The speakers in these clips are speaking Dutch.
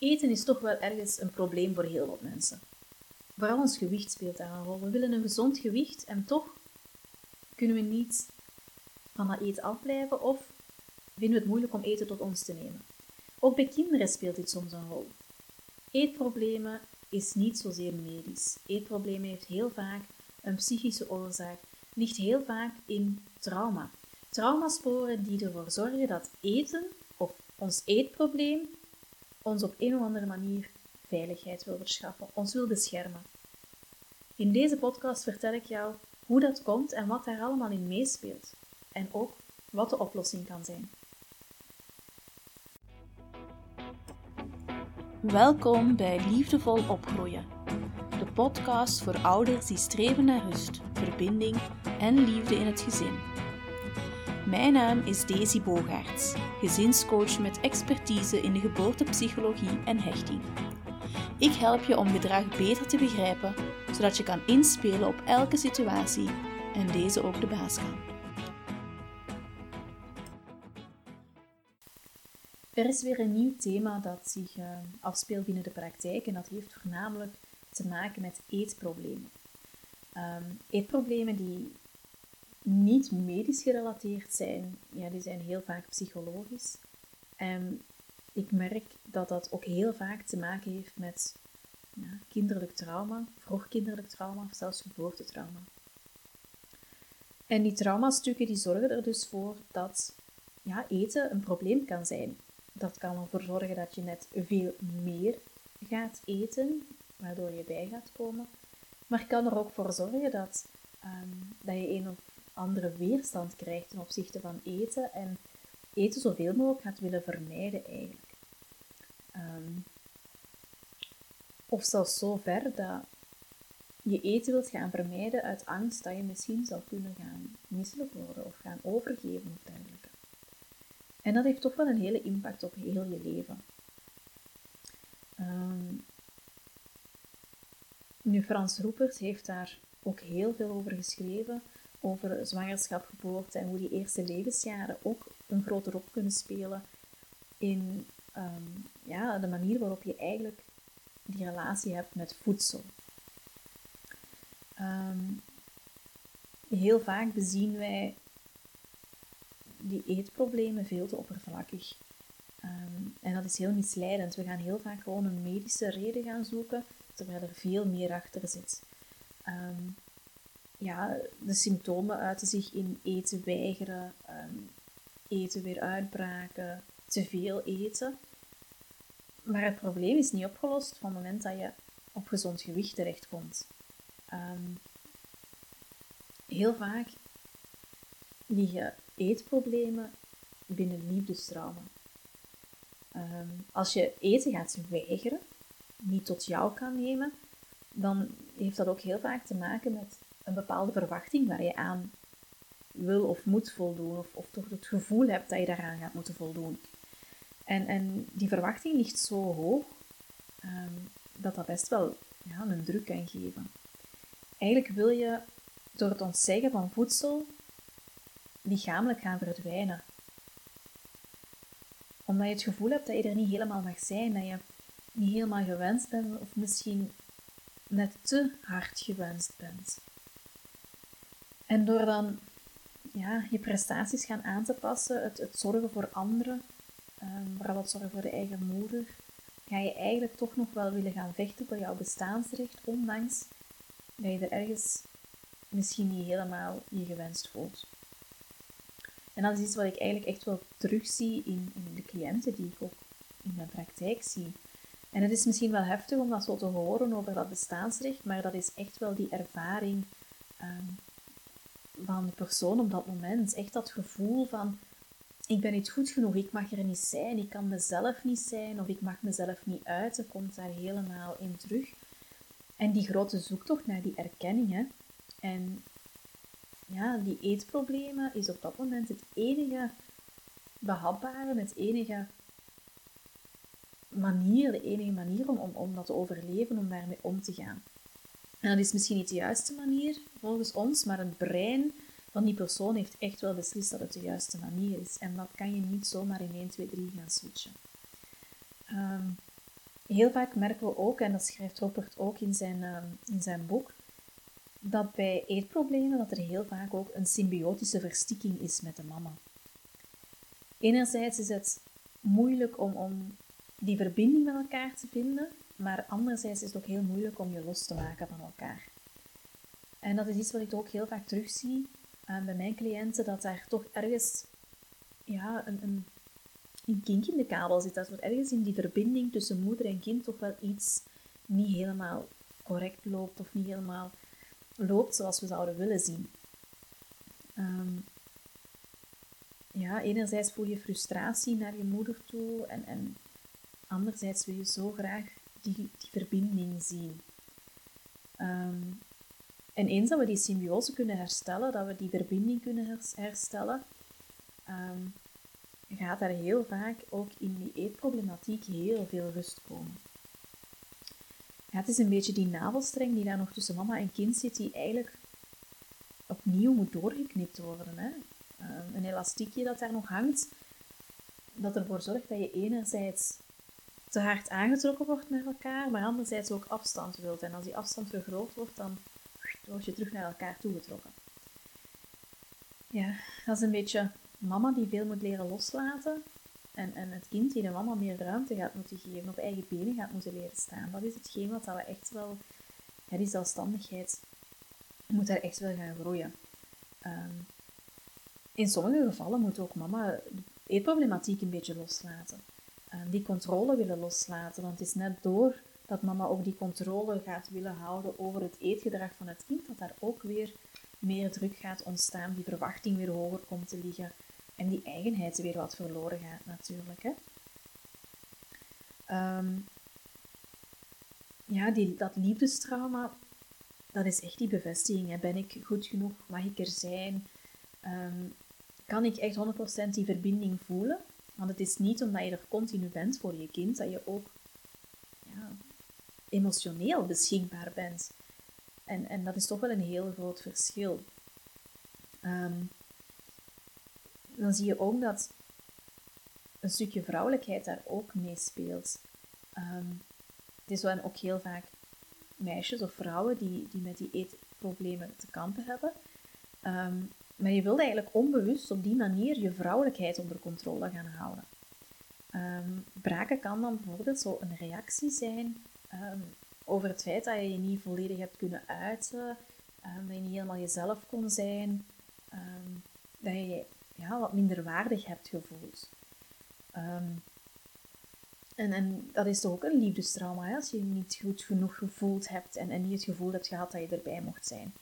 eten is toch wel ergens een probleem voor heel wat mensen. Vooral ons gewicht speelt daar een rol. We willen een gezond gewicht en toch kunnen we niet van dat eten afblijven of vinden we het moeilijk om eten tot ons te nemen. Ook bij kinderen speelt dit soms een rol. Eetproblemen is niet zozeer medisch. Eetproblemen heeft heel vaak een psychische oorzaak, ligt heel vaak in trauma. Traumasporen die ervoor zorgen dat eten of ons eetprobleem ons op een of andere manier veiligheid wil verschaffen, ons wil beschermen. In deze podcast vertel ik jou hoe dat komt en wat daar allemaal in meespeelt. En ook wat de oplossing kan zijn. Welkom bij Liefdevol Opgroeien, de podcast voor ouders die streven naar rust, verbinding en liefde in het gezin. Mijn naam is Daisy Bogaerts, gezinscoach met expertise in de geboortepsychologie en hechting. Ik help je om gedrag beter te begrijpen, zodat je kan inspelen op elke situatie en deze ook de baas kan. Er is weer een nieuw thema dat zich uh, afspeelt binnen de praktijk en dat heeft voornamelijk te maken met eetproblemen. Um, eetproblemen die niet medisch gerelateerd zijn, ja, die zijn heel vaak psychologisch. En ik merk dat dat ook heel vaak te maken heeft met ja, kinderlijk trauma, vroegkinderlijk trauma of zelfs geboortetrauma. En die traumastukken die zorgen er dus voor dat ja, eten een probleem kan zijn. Dat kan ervoor zorgen dat je net veel meer gaat eten, waardoor je bij gaat komen. Maar kan er ook voor zorgen dat, um, dat je een of andere weerstand krijgt ten opzichte van eten en eten zoveel mogelijk gaat willen vermijden eigenlijk. Ehm, of zelfs zo ver dat je eten wilt gaan vermijden uit angst dat je misschien zou kunnen gaan misselijk worden of gaan overgeven of dergelijke. En dat heeft toch wel een hele impact op heel je leven. Um, nu, Frans Roepers heeft daar ook heel veel over geschreven, over zwangerschap, geboorte en hoe die eerste levensjaren ook een grote rol kunnen spelen in Ehm, ja, de manier waarop je eigenlijk die relatie hebt met voedsel. Ehm, heel vaak bezien wij die eetproblemen veel te oppervlakkig. Ehm, en dat is heel misleidend. We gaan heel vaak gewoon een medische reden gaan zoeken, terwijl er veel meer achter zit. Ja, de symptomen uiten zich in eten weigeren, eten weer uitbraken, te veel eten. Maar het probleem is niet opgelost van het moment dat je op gezond gewicht terechtkomt. Um, heel vaak liggen eetproblemen binnen liefdestrauma. Um, als je eten gaat weigeren, niet tot jou kan nemen, dan heeft dat ook heel vaak te maken met een bepaalde verwachting waar je aan wil of moet voldoen, of, of toch het gevoel hebt dat je daaraan gaat moeten voldoen. En, en die verwachting ligt zo hoog ehm, dat dat best wel ja, een druk kan geven. Eigenlijk wil je door het ontzeggen van voedsel lichamelijk gaan verdwijnen. Omdat je het gevoel hebt dat je er niet helemaal mag zijn, dat je niet helemaal gewenst bent of misschien net te hard gewenst bent. En door dan ja, je prestaties gaan aan te passen, het, het zorgen voor anderen, um, vooral het zorgen voor de eigen moeder, ga je eigenlijk toch nog wel willen gaan vechten voor jouw bestaansrecht, ondanks dat je er ergens misschien niet helemaal je gewenst voelt. En dat is iets wat ik eigenlijk echt wel terugzie in, in de cliënten die ik ook in mijn praktijk zie. En het is misschien wel heftig om dat zo te horen over dat bestaansrecht, maar dat is echt wel die ervaring ehm, van de persoon op dat moment. Echt dat gevoel van ik ben niet goed genoeg, ik mag er niet zijn, ik kan mezelf niet zijn of ik mag mezelf niet uiten, komt daar helemaal in terug. En die grote zoektocht naar die erkenning, en ja, die eetproblemen is op dat moment het enige behapbare, het enige manier, de enige manier om, om, om dat te overleven, om daarmee om te gaan. Dat is misschien niet de juiste manier volgens ons, maar het brein van die persoon heeft echt wel beslist dat het de juiste manier is. En dat kan je niet zomaar in 1, 2, 3 gaan switchen. Um, heel vaak merken we ook, en dat schrijft Robert ook in zijn, ehm, in zijn boek, dat bij eetproblemen dat er heel vaak ook een symbiotische verstikking is met de mama. Enerzijds is het moeilijk om, om die verbinding met elkaar te vinden, maar anderzijds is het ook heel moeilijk om je los te maken van elkaar. En dat is iets wat ik ook heel vaak terugzie uh, bij mijn cliënten, dat daar toch ergens ja, een, een, een kink in de kabel zit. Dat er ergens in die verbinding tussen moeder en kind toch wel iets niet helemaal correct loopt of niet helemaal loopt zoals we zouden willen zien. Ehm, ja, enerzijds voel je frustratie naar je moeder toe en, en anderzijds wil je zo graag die, die verbinding zien. Ehm, en eens dat we die symbiose kunnen herstellen, dat we die verbinding kunnen herstellen, ehm, gaat daar heel vaak ook in die eetproblematiek heel veel rust komen. Het is een beetje die navelstreng die daar nog tussen mama en kind zit, die eigenlijk opnieuw moet doorgeknipt worden. Hè? Ehm, een elastiekje dat daar nog hangt, dat ervoor zorgt dat je enerzijds te hard aangetrokken wordt naar elkaar, maar anderzijds ook afstand wilt. En als die afstand vergroot wordt, dan word je terug naar elkaar toegetrokken. Ja, dat is een beetje mama die veel moet leren loslaten. En, en het kind die de mama meer ruimte gaat moeten geven, op eigen benen gaat moeten leren staan. Dat is hetgeen wat we echt wel, ja, die zelfstandigheid moet daar echt wel gaan groeien. Ehm, in sommige gevallen moet ook mama de eetproblematiek een beetje loslaten. Ehm, die controle willen loslaten, want het is net door dat mama ook die controle gaat willen houden over het eetgedrag van het kind, dat daar ook weer meer druk gaat ontstaan, die verwachting weer hoger komt te liggen en die eigenheid weer wat verloren gaat natuurlijk. Hè. Ehm, ja, die, dat liefdestrauma, dat is echt die bevestiging. Hè. Ben ik goed genoeg? Mag ik er zijn? Ehm, kan ik echt 100% die verbinding voelen? Want het is niet omdat je er continu bent voor je kind, dat je ook ja, emotioneel beschikbaar bent. En, en dat is toch wel een heel groot verschil. Um, dan zie je ook dat een stukje vrouwelijkheid daar ook meespeelt. Um, het is wel ook heel vaak meisjes of vrouwen die, die met die eetproblemen te kampen hebben. Um, maar je wilt eigenlijk onbewust op die manier je vrouwelijkheid onder controle gaan houden. Um, braken kan dan bijvoorbeeld zo een reactie zijn over het feit dat je je niet volledig hebt kunnen uiten, dat je niet helemaal jezelf kon zijn, dat je ja, wat minder waardig hebt gevoeld. Ehm, en, en dat is toch ook een liefdestrauma, hè? als je je niet goed genoeg gevoeld hebt en, en niet het gevoel hebt gehad dat je erbij mocht zijn.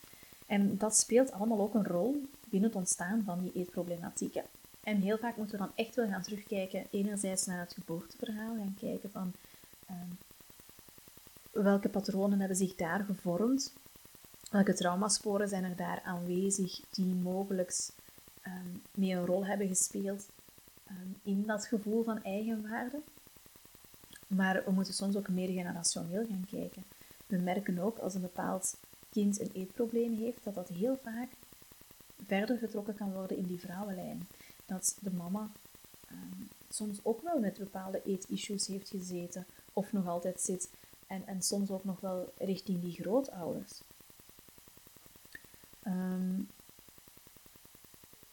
En dat speelt allemaal ook een rol binnen het ontstaan van die eetproblematieken. En heel vaak moeten we dan echt wel gaan terugkijken, enerzijds naar het geboorteverhaal, gaan kijken van ehm, welke patronen hebben zich daar gevormd, welke traumasporen zijn er daar aanwezig die mogelijk um, mee een rol hebben gespeeld um, in dat gevoel van eigenwaarde. Maar we moeten soms ook meer generationeel gaan kijken. We merken ook als een bepaald kind een eetprobleem heeft, dat dat heel vaak verder getrokken kan worden in die vrouwenlijn. Dat de mama um, soms ook wel met bepaalde eetissues heeft gezeten, of nog altijd zit, en, en soms ook nog wel richting die grootouders. Um,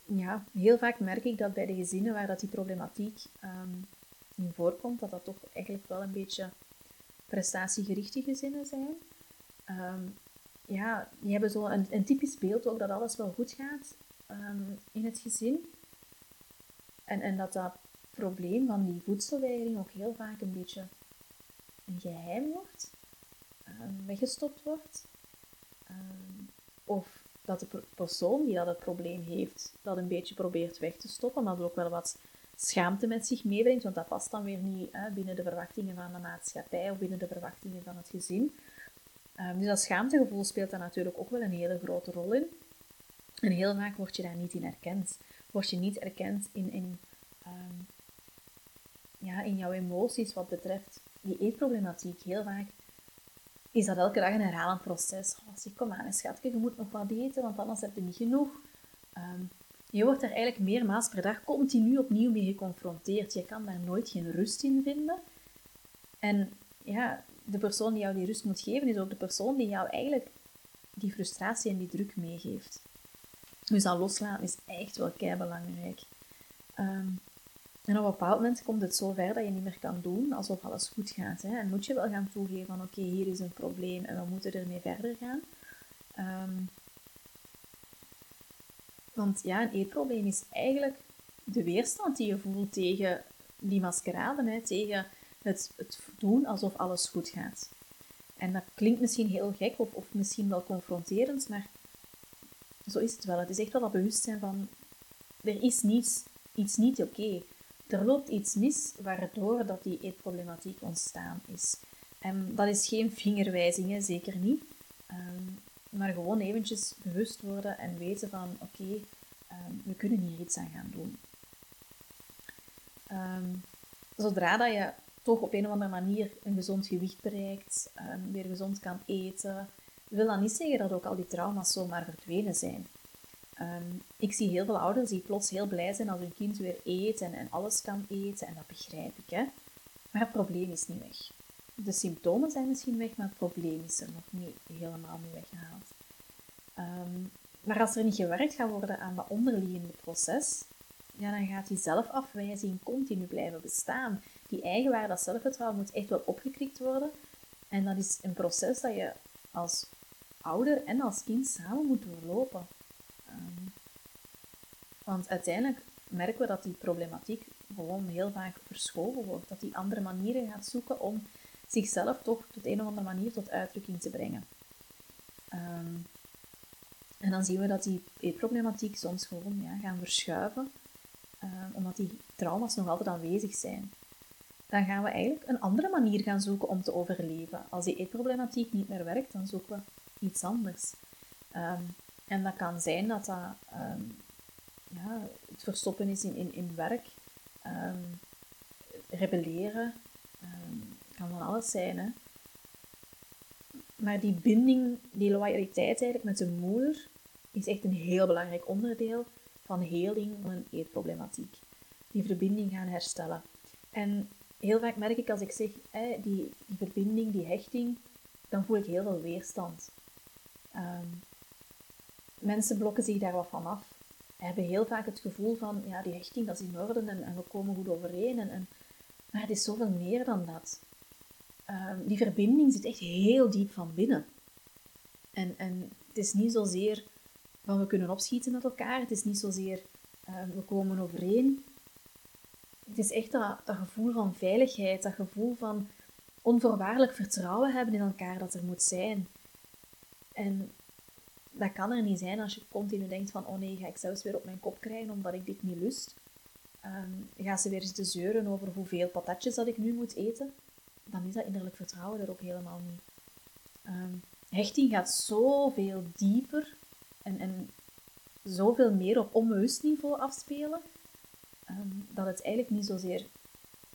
ja, heel vaak merk ik dat bij de gezinnen waar dat die problematiek um, in voorkomt, dat dat toch eigenlijk wel een beetje prestatiegerichte gezinnen zijn. Ja, die hebben zo een, een, typisch beeld ook dat alles wel goed gaat um, in het gezin. En, en dat dat probleem van die voedselweigering ook heel vaak een beetje een geheim wordt, weggestopt wordt. of dat de persoon die dat het probleem heeft, dat een beetje probeert weg te stoppen, maar dat ook wel wat schaamte met zich meebrengt, want dat past dan weer niet hè, binnen de verwachtingen van de maatschappij of binnen de verwachtingen van het gezin. Um, dus dat schaamtegevoel speelt daar natuurlijk ook wel een hele grote rol in. En heel vaak word je daar niet in erkend. Word je niet erkend in, in, um, ja, in jouw emoties wat betreft die eetproblematiek. Heel vaak is dat elke dag een herhalend proces. Oh, zeg, kom aan, schatje, je moet nog wat eten, want anders heb je niet genoeg. Ehm, je wordt daar eigenlijk meermaals per dag continu opnieuw mee geconfronteerd. Je kan daar nooit geen rust in vinden. En ja, de persoon die jou die rust moet geven, is ook de persoon die jou eigenlijk die frustratie en die druk meegeeft. Dus dat loslaten is echt wel kei belangrijk. Ehm, en op een bepaald moment komt het zo ver dat je niet meer kan doen alsof alles goed gaat. Hè? En moet je wel gaan toegeven van oké, hier is een probleem en we moeten ermee verder gaan. Ehm, want ja, een eetprobleem is eigenlijk de weerstand die je voelt tegen die maskerade, hè, tegen het, het doen alsof alles goed gaat. En dat klinkt misschien heel gek of, of misschien wel confronterend, maar zo is het wel. Het is echt wel dat bewustzijn van er is niets, iets niet oké. Er loopt iets mis waardoor dat die eetproblematiek ontstaan is. En dat is geen vingerwijzing, zeker niet. Ehm, maar gewoon eventjes bewust worden en weten van oké, ehm, we kunnen hier iets aan gaan doen. Ehm, zodra dat je toch op een of andere manier een gezond gewicht bereikt, weer gezond kan eten, wil dat niet zeggen dat ook al die trauma's zomaar verdwenen zijn. ik zie heel veel ouders die plots heel blij zijn als hun kind weer eet en, alles kan eten, en dat begrijp ik. Hè? Maar het probleem is niet weg de symptomen zijn misschien weg, maar het probleem is er nog niet helemaal mee weggehaald. Ehm, maar als er niet gewerkt gaat worden aan dat onderliggende proces, ja, dan gaat die zelfafwijzing continu blijven bestaan. Die eigenwaarde, dat zelfvertrouwen moet echt wel opgekrikt worden. En dat is een proces dat je als ouder en als kind samen moet doorlopen. Um, want uiteindelijk merken we dat die problematiek gewoon heel vaak verschoven wordt. Dat die andere manieren gaat zoeken om zichzelf toch op een of andere manier tot uitdrukking te brengen. Ehm, en dan zien we dat die eetproblematiek soms gewoon ja, gaan verschuiven, ehm, omdat die trauma's nog altijd aanwezig zijn. Dan gaan we eigenlijk een andere manier gaan zoeken om te overleven. Als die eetproblematiek niet meer werkt, dan zoeken we iets anders. Ehm, en dat kan zijn dat dat ja, het verstoppen is in, in, in werk, rebelleren, kan van alles zijn, hè. Maar die binding, die loyaliteit eigenlijk met de moeder, is echt een heel belangrijk onderdeel van heling van een eetproblematiek. Die verbinding gaan herstellen. En heel vaak merk ik als ik zeg, die, verbinding, die hechting, dan voel ik heel veel weerstand. Ehm, mensen blokken zich daar wat van af. Hebben heel vaak het gevoel van, ja, die hechting, dat is in orde en, en we komen goed overeen. En, en, maar het is zoveel meer dan dat. Ehm, die verbinding zit echt heel diep van binnen. En, en het is niet zozeer van we kunnen opschieten met elkaar, het is niet zozeer uh, we komen overeen. Het is echt dat, gevoel van veiligheid, dat gevoel van onvoorwaardelijk vertrouwen hebben in elkaar dat er moet zijn. En dat kan er niet zijn als je continu denkt van oh nee, ga ik zelfs weer op mijn kop krijgen omdat ik dit niet lust. Um, ga ze weer zitten zeuren over hoeveel patatjes dat ik nu moet eten dan is dat innerlijk vertrouwen er ook helemaal niet. Um, hechting gaat zoveel dieper en, en zoveel meer op onbewust niveau afspelen, ehm, dat het eigenlijk niet zozeer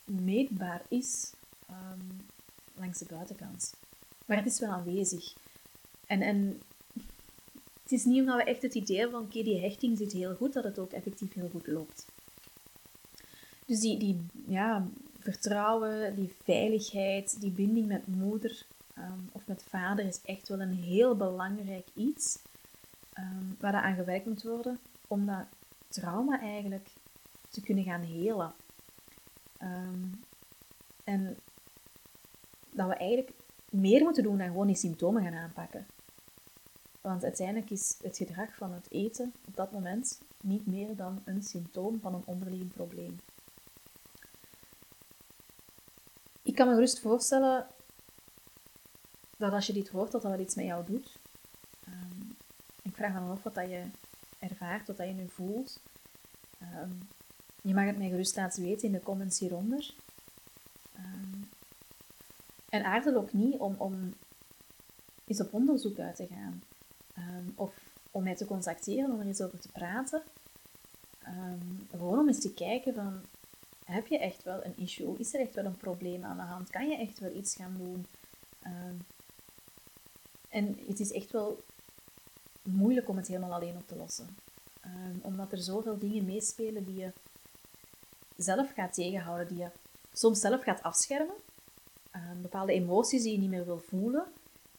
meetbaar is ehm, langs de buitenkant. Maar het is wel aanwezig. En, en het is niet omdat we echt het idee hebben van oké, die hechting zit heel goed, dat het ook effectief heel goed loopt. Dus die, ja, vertrouwen, die veiligheid, die binding met moeder um, of met vader is echt wel een heel belangrijk iets um, waar aan gewerkt moet worden om dat trauma eigenlijk te kunnen gaan helen. Um, en dat we eigenlijk meer moeten doen dan gewoon die symptomen gaan aanpakken. Want uiteindelijk is het gedrag van het eten op dat moment niet meer dan een symptoom van een onderliggend probleem. Ik kan me gerust voorstellen dat als je dit hoort, dat dat iets met jou doet. Ehm, vraag me af wat dat je ervaart, wat dat je nu voelt. Ehm, je mag het mij gerust laten weten in de comments hieronder. Um, en aarzel ook niet om, om eens op onderzoek uit te gaan. of om mij te contacteren om er eens over te praten. gewoon om eens te kijken van heb je echt wel een issue? Is er echt wel een probleem aan de hand? Kan je echt wel iets gaan doen? Ehm, en het is echt wel moeilijk om het helemaal alleen op te lossen. Um, omdat er zoveel dingen meespelen die je zelf gaat tegenhouden, die je soms zelf gaat afschermen. Ehm, bepaalde emoties die je niet meer wil voelen,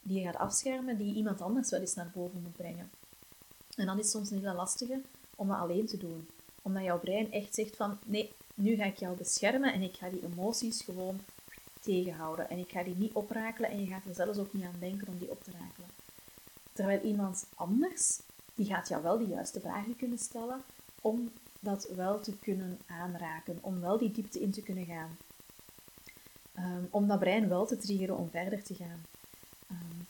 die je gaat afschermen, die iemand anders wel eens naar boven moet brengen. En dan is soms een hele lastige om dat alleen te doen. Omdat jouw brein echt zegt van, nee, nu ga ik jou beschermen en ik ga die emoties gewoon tegenhouden. En ik ga die niet oprakelen en je gaat er zelfs ook niet aan denken om die op te rakelen. Terwijl iemand anders, die gaat jou wel de juiste vragen kunnen stellen om dat wel te kunnen aanraken, om wel die diepte in te kunnen gaan. Um, om dat brein wel te triggeren om verder te gaan. Um,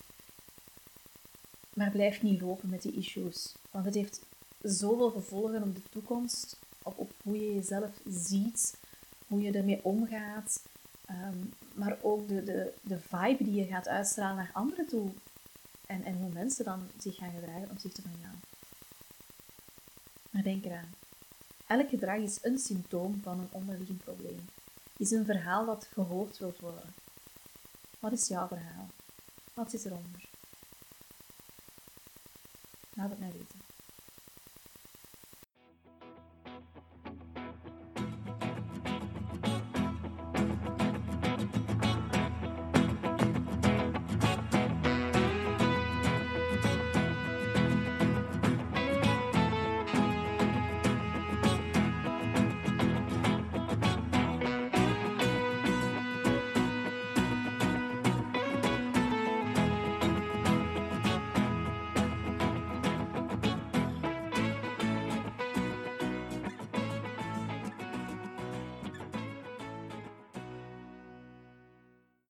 maar blijf niet lopen met die issues, want het heeft zoveel gevolgen op de toekomst, op, hoe je jezelf ziet, hoe je ermee omgaat, um, maar ook de, de, de vibe die je gaat uitstralen naar anderen toe en, en hoe mensen dan zich gaan gedragen opzichte van jou. Maar denk eraan, elk gedrag is een symptoom van een onderliggend probleem is een verhaal dat gehoord wilt worden. Wat is jouw verhaal? Wat zit eronder? Laat het mij weten.